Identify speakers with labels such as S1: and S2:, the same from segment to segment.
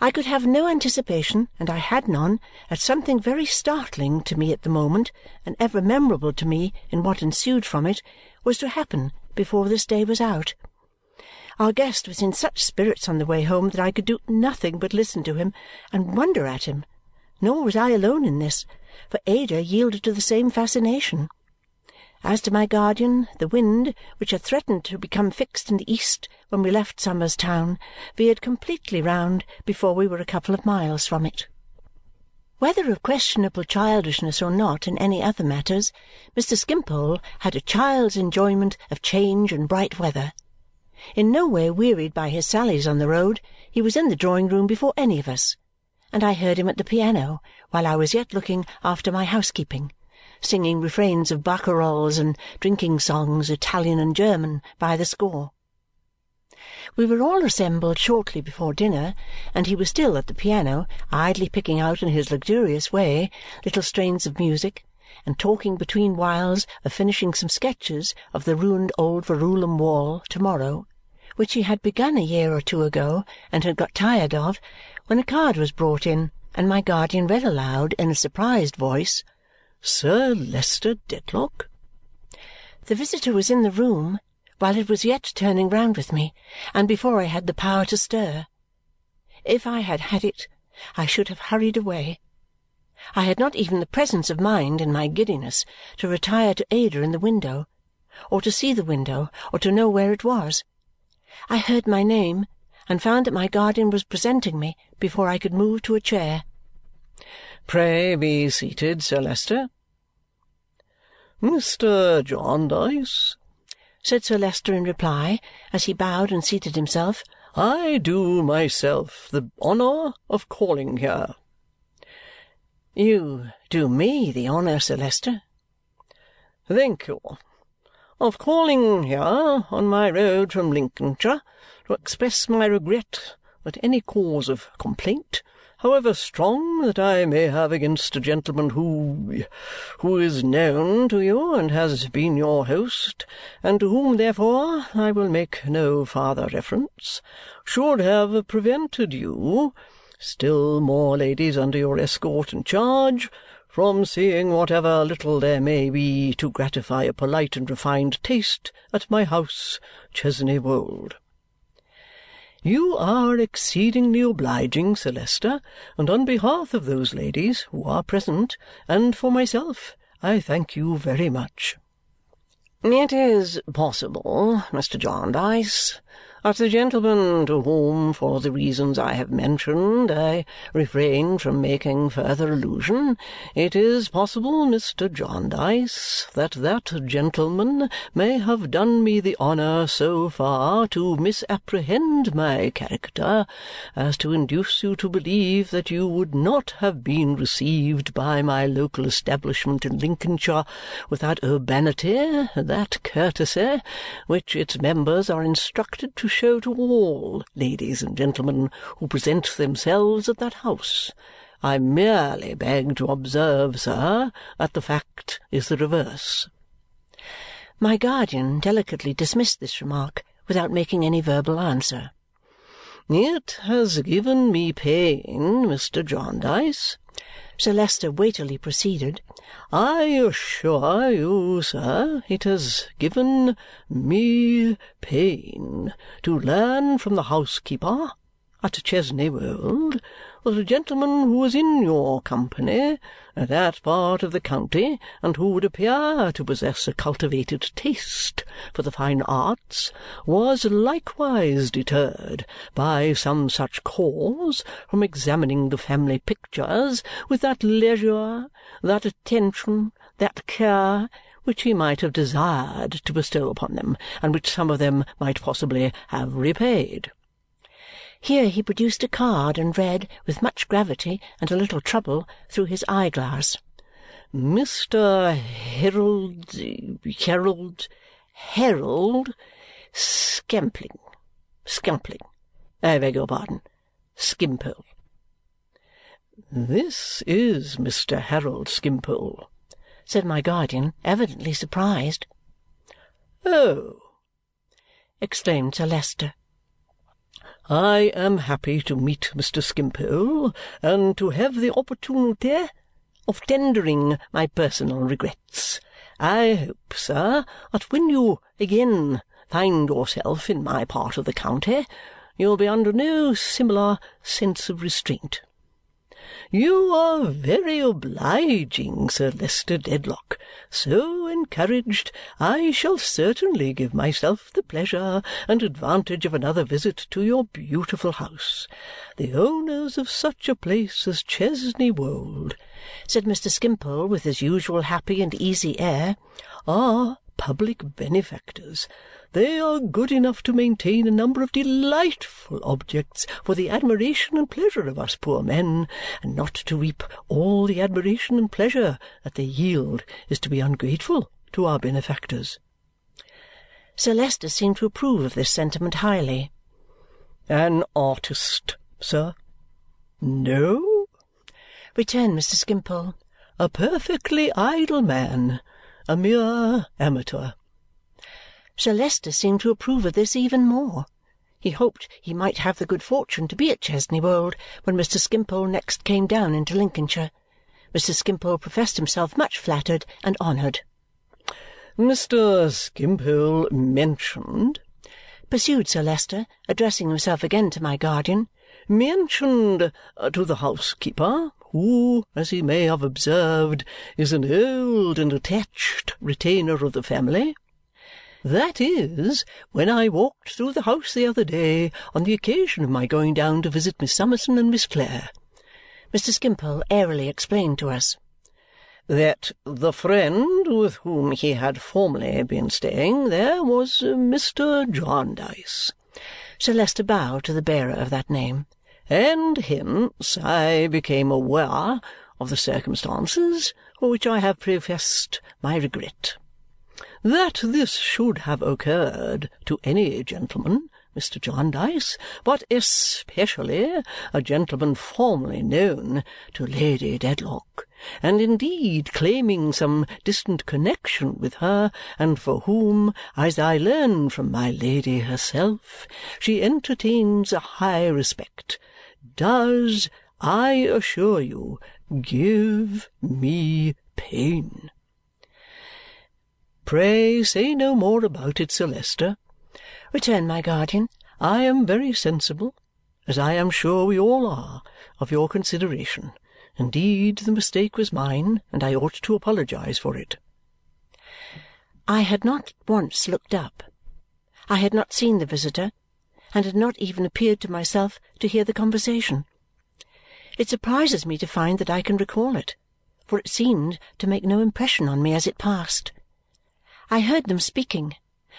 S1: I could have no anticipation, and I had none, that something very startling to me at the moment, and ever memorable to me in what ensued from it, was to happen before this day was out. Our guest was in such spirits on the way home that I could do nothing but listen to him and wonder at him. Nor was I alone in this, for Ada yielded to the same fascination. As to my guardian, the wind, which had threatened to become fixed in the east when we left Somers Town, veered completely round before we were a couple of miles from it. Whether of questionable childishness or not in any other matters, Mr. Skimpole had a child's enjoyment of change and bright weather. In no way wearied by his sallies on the road, he was in the drawing-room before any of us, and I heard him at the piano while I was yet looking after my housekeeping singing refrains of barcarolles and drinking songs, Italian and German, by the score. We were all assembled shortly before dinner, and he was still at the piano, idly picking out in his luxurious way little strains of music and talking between whiles of finishing some sketches of the ruined old Verulam wall to-morrow, which he had begun a year or two ago and had got tired of, when a card was brought in, and my guardian read aloud in a surprised voice, Sir Leicester Dedlock? The visitor was in the room while it was yet turning round with me and before I had the power to stir. If I had had it, I should have hurried away. I had not even the presence of mind, in my giddiness, to retire to Ada in the window, or to see the window, or to know where it was. I heard my name and found that my guardian was presenting me before I could move to a chair.
S2: Pray be seated, Sir Leicester. Mr. Jarndyce,
S1: said Sir Leicester in reply as he bowed and seated himself,
S2: I do myself the honour of calling here.
S1: You do me the honour, Sir Leicester.
S2: Thank you. Of calling here on my road from Lincolnshire to express my regret that any cause of complaint however strong that I may have against a gentleman who who is known to you and has been your host, and to whom, therefore, I will make no farther reference, should have prevented you, still more ladies under your escort and charge, from seeing whatever little there may be to gratify a polite and refined taste at my house, Chesney Wold. You are exceedingly obliging, Sir Leicester, and on behalf of those ladies who are present, and for myself, I thank you very much.
S1: It is possible, Mr. Jarndyce, that the gentleman to whom, for the reasons I have mentioned, I refrain from making further allusion, it is possible, Mr. Jarndyce, that that gentleman may have done me the honour so far to misapprehend my character as to induce you to believe that you would not have been received by my local establishment in Lincolnshire with that urbanity, that courtesy, which its members are instructed to show to all ladies and gentlemen who present themselves at that house. I merely beg to observe, sir, that the fact is the reverse." My guardian delicately dismissed this remark without making any verbal answer.
S2: "It has given me pain, Mr. Jarndyce,"
S1: Sir Leicester weightily proceeded,
S2: "I assure you, sir, it has given me pain to learn from the housekeeper at Chesney Wold that a gentleman who was in your company at that part of the county and who would appear to possess a cultivated taste for the fine arts was likewise deterred by some such cause from examining the family pictures with that leisure, that attention, that care which he might have desired to bestow upon them and which some of them might possibly have repaid.
S1: Here he produced a card and read, with much gravity and a little trouble, through his eye-glass,
S2: "Mr. Harold Harold Harold Skampling Scampling I beg your pardon Skimpole." "This is Mr. Harold Skimpole,"
S1: said my guardian, evidently surprised.
S2: "Oh!"
S1: exclaimed Sir Leicester.
S2: I am happy to meet Mr. Skimpole and to have the opportunity of tendering my personal regrets. I hope, sir, that when you again find yourself in my part of the county, you'll be under no similar sense of restraint. You are very obliging, Sir Leicester Dedlock. So encouraged, I shall certainly give myself the pleasure and advantage of another visit to your beautiful house. The owners of such a place as Chesney Wold," said Mr. Skimpole with his usual happy and easy air, "are public benefactors. They are good enough to maintain a number of delightful objects for the admiration and pleasure of us poor men, and not to reap all the admiration and pleasure that they yield is to be ungrateful to our benefactors."
S1: Sir Leicester seemed to approve of this sentiment highly.
S2: "An artist, sir?"
S1: "No," returned Mr. Skimpole.
S2: "A perfectly idle man. A mere amateur.
S1: Sir Leicester seemed to approve of this even more. He hoped he might have the good fortune to be at Chesney Wold when Mr. Skimpole next came down into Lincolnshire. Mr. Skimpole professed himself much flattered and honoured.
S2: "Mr. Skimpole mentioned,"
S1: pursued Sir Leicester, addressing himself again to my guardian,
S2: "mentioned uh, to the housekeeper, who, as he may have observed, is an old and attached retainer of the family that is, when I walked through the house the other day on the occasion of my going down to visit Miss Summerson and Miss Clare," Mr. Skimpole airily explained to us, "that the friend with whom he had formerly been staying there was uh, Mr. Jarndyce."
S1: Sir Leicester bowed to the bearer of that name.
S2: "And hence I became aware of the circumstances for which I have professed my regret. That this should have occurred to any gentleman, Mr. Jarndyce, but especially a gentleman formerly known to Lady Dedlock, and indeed claiming some distant connexion with her, and for whom, as I learn from my Lady herself, she entertains a high respect, does, I assure you, give me pain. "Pray say no more about it, Sir Leicester," returned my guardian. "I am very sensible, as I am sure we all are, of your consideration. Indeed, the mistake was mine, and I ought to apologize for it."
S1: I had not once looked up. I had not seen the visitor, and had not even appeared to myself to hear the conversation. It surprises me to find that I can recall it, for it seemed to make no impression on me as it passed. I heard them speaking,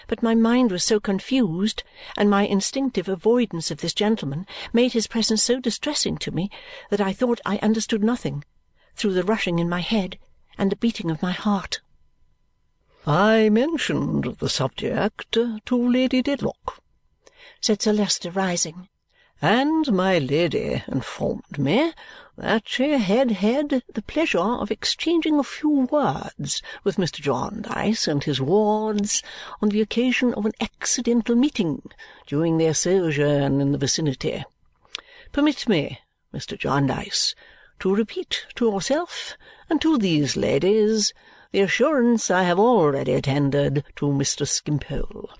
S1: but my mind was so confused, and my instinctive avoidance of this gentleman made his presence so distressing to me that I thought I understood nothing, through the rushing in my head and the beating of my heart.
S2: "I mentioned the subject to Lady Dedlock,"
S1: said Sir Leicester, rising,
S2: "and my Lady informed me that she had had the pleasure of exchanging a few words with Mr. Jarndyce and his wards on the occasion of an accidental meeting during their sojourn in the vicinity. Permit me, Mr. Jarndyce, to repeat to yourself and to these ladies the assurance I have already tendered to Mr. Skimpole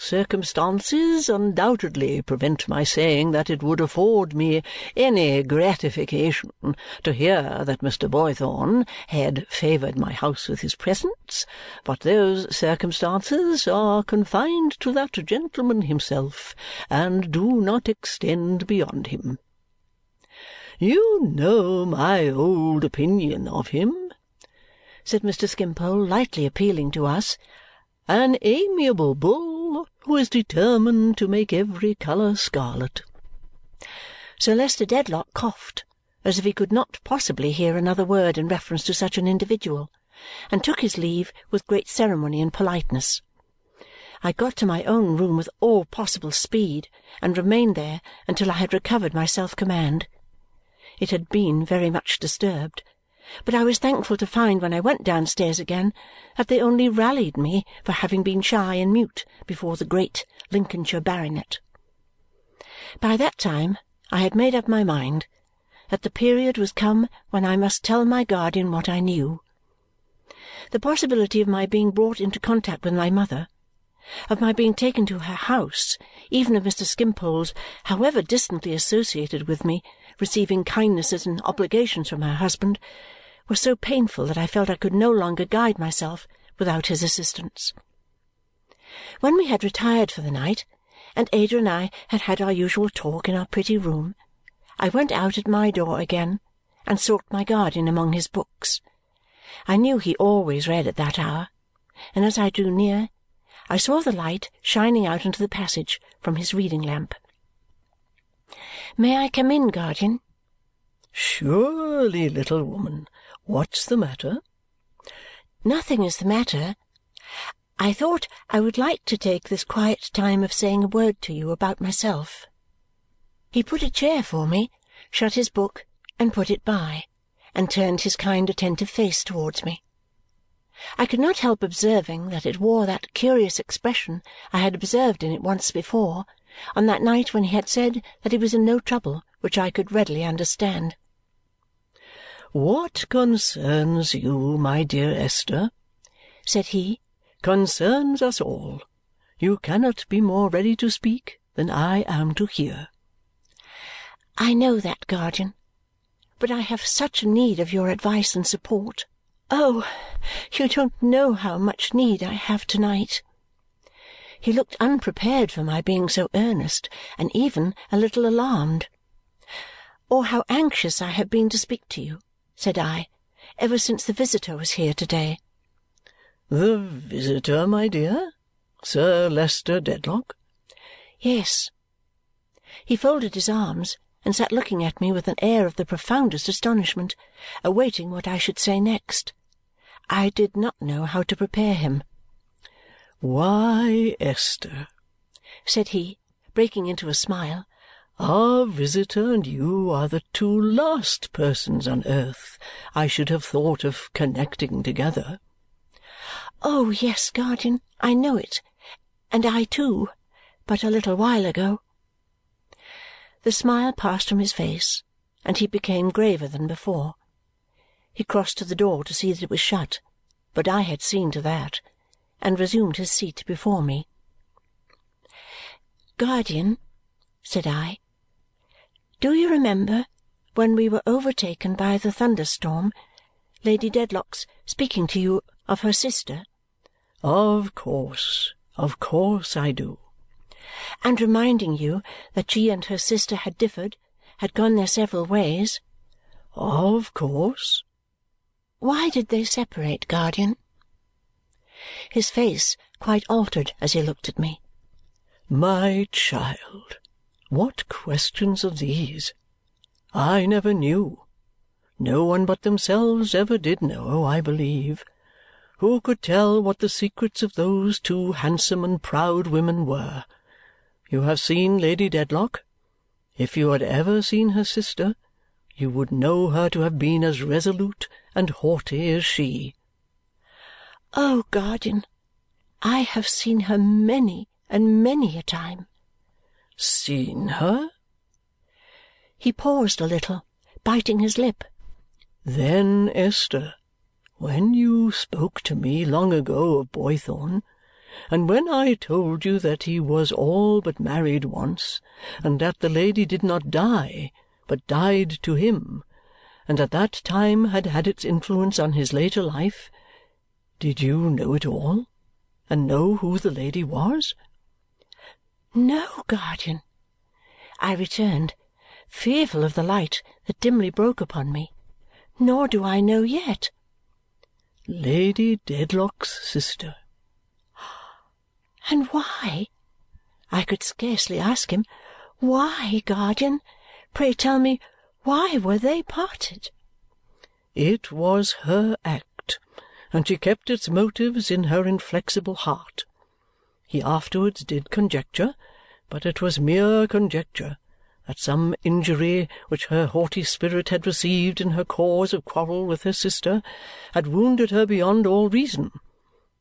S2: Circumstances undoubtedly prevent my saying that it would afford me any gratification to hear that Mr. Boythorn had favoured my house with his presence, but those circumstances are confined to that gentleman himself and do not extend beyond him. You know my old opinion of him," said Mr. Skimpole, lightly appealing to us. "An amiable bull who is determined to make every colour scarlet."
S1: Sir Leicester Dedlock coughed as if he could not possibly hear another word in reference to such an individual and took his leave with great ceremony and politeness. I got to my own room with all possible speed and remained there until I had recovered my self command. It had been very much disturbed but I was thankful to find when I went downstairs again that they only rallied me for having been shy and mute before the great Lincolnshire baronet. By that time I had made up my mind that the period was come when I must tell my guardian what I knew. The possibility of my being brought into contact with my mother, of my being taken to her house, even of Mr. Skimpole's, however distantly associated with me, receiving kindnesses and obligations from her husband, was so painful that I felt I could no longer guide myself without his assistance. When we had retired for the night and Ada and I had had our usual talk in our pretty room, I went out at my door again and sought my guardian among his books. I knew he always read at that hour, and as I drew near, I saw the light shining out into the passage from his reading lamp. "May I come in, guardian?"
S2: "Surely, little woman. What's the matter?"
S1: "Nothing is the matter. I thought I would like to take this quiet time of saying a word to you about myself." He put a chair for me, shut his book, and put it by, and turned his kind attentive face towards me. I could not help observing that it wore that curious expression I had observed in it once before, on that night when he had said that he was in no trouble which I could readily understand.
S2: "What concerns you, my dear Esther," said he, concerns us all. You cannot be more ready to speak than I am to hear."
S1: "I know that, guardian, but I have such need of your advice and support. Oh, you don't know how much need I have to night!" He looked unprepared for my being so earnest and even a little alarmed. "Or how anxious I have been to speak to you," said I, "ever since the visitor was here to day.
S2: "The visitor, my dear? Sir Leicester Dedlock?"
S1: "Yes." He folded his arms and sat looking at me with an air of the profoundest astonishment, awaiting what I should say next. I did not know how to prepare him.
S2: "Why, Esther,"
S1: said he, breaking into a smile,
S2: "our visitor and you are the two last persons on earth I should have thought of connecting together.
S1: "Oh, yes, guardian, I know it. And I too, but a little while ago." The smile passed from his face, and he became graver than before. He crossed to the door to see that it was shut, but I had seen to that, and resumed his seat before me. "Guardian," said I, "do you remember when we were overtaken by the thunderstorm, Lady Dedlock's speaking to you of her sister?"
S2: "Of course, of course I do."
S1: "And reminding you that she and her sister had differed, had gone their several ways?"
S2: "Of course."
S1: "Why did they separate, guardian?" His face quite altered as he looked at me.
S2: "My child, what questions are these? I never knew. No one but themselves ever did know, I believe. Who could tell what the secrets of those two handsome and proud women were? You have seen Lady Dedlock. If you had ever seen her sister, you would know her to have been as resolute and haughty as she.
S1: "Oh, guardian, I have seen her many and many a time."
S2: "Seen her?"
S1: He paused a little, biting his lip.
S2: "Then, Esther when you spoke to me long ago of Boythorn, and when I told you that he was all but married once, and that the lady did not die, but died to him, and that that time had had its influence on his later life, did you know it all, and know who the lady was?"
S1: "No, guardian," I returned, fearful of the light that dimly broke upon me. "Nor do I know yet.
S2: Lady Dedlock's sister."
S1: "And why?" I could scarcely ask him. "Why, guardian? Pray tell me, why were they parted?"
S2: "It was her act, and she kept its motives in her inflexible heart. He afterwards did conjecture, but it was mere conjecture that some injury which her haughty spirit had received in her cause of quarrel with her sister had wounded her beyond all reason,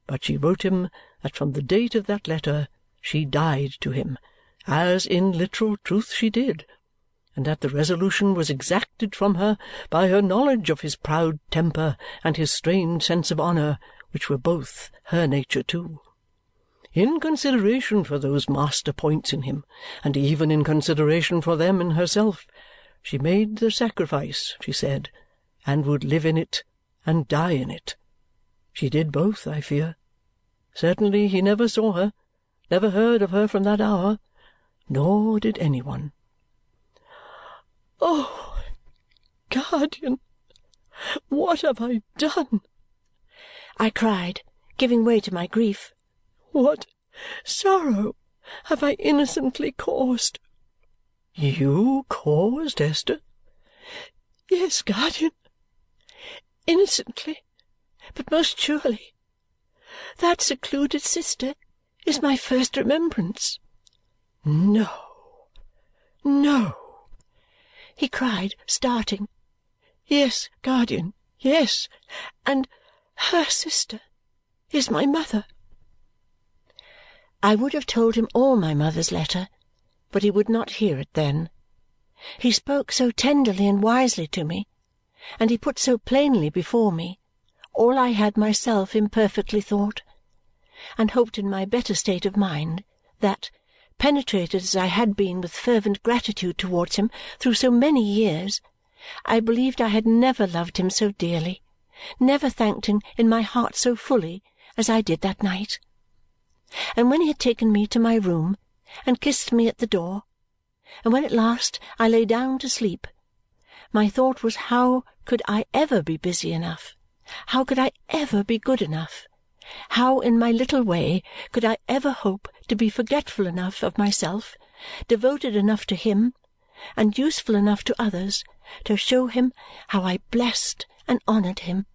S2: but she wrote him that from the date of that letter she died to him, as in literal truth she did, and that the resolution was exacted from her by her knowledge of his proud temper and his strained sense of honour, which were both her nature too. In consideration for those master points in him, and even in consideration for them in herself, she made the sacrifice, she said, and would live in it and die in it. She did both, I fear. Certainly he never saw her, never heard of her from that hour, nor did any one. "Oh, guardian, what have I done!"
S1: I cried, giving way to my grief.
S2: "What sorrow have I innocently caused!" "You caused, Esther?"
S1: "Yes, guardian. Innocently, but most surely. That secluded sister is my first remembrance."
S2: "No, no!"
S1: he cried, starting. "Yes, guardian, yes, and her sister is my mother." I would have told him all my mother's letter, but he would not hear it then. He spoke so tenderly and wisely to me, and he put so plainly before me all I had myself imperfectly thought, and hoped in my better state of mind, that penetrated as I had been with fervent gratitude towards him through so many years, I believed I had never loved him so dearly, never thanked him in my heart so fully as I did that night. And when he had taken me to my room and kissed me at the door, and when at last I lay down to sleep, my thought was how could I ever be busy enough, how could I ever be good enough, how in my little way could I ever hope to be forgetful enough of myself, devoted enough to him, and useful enough to others to show him how I blessed and honoured him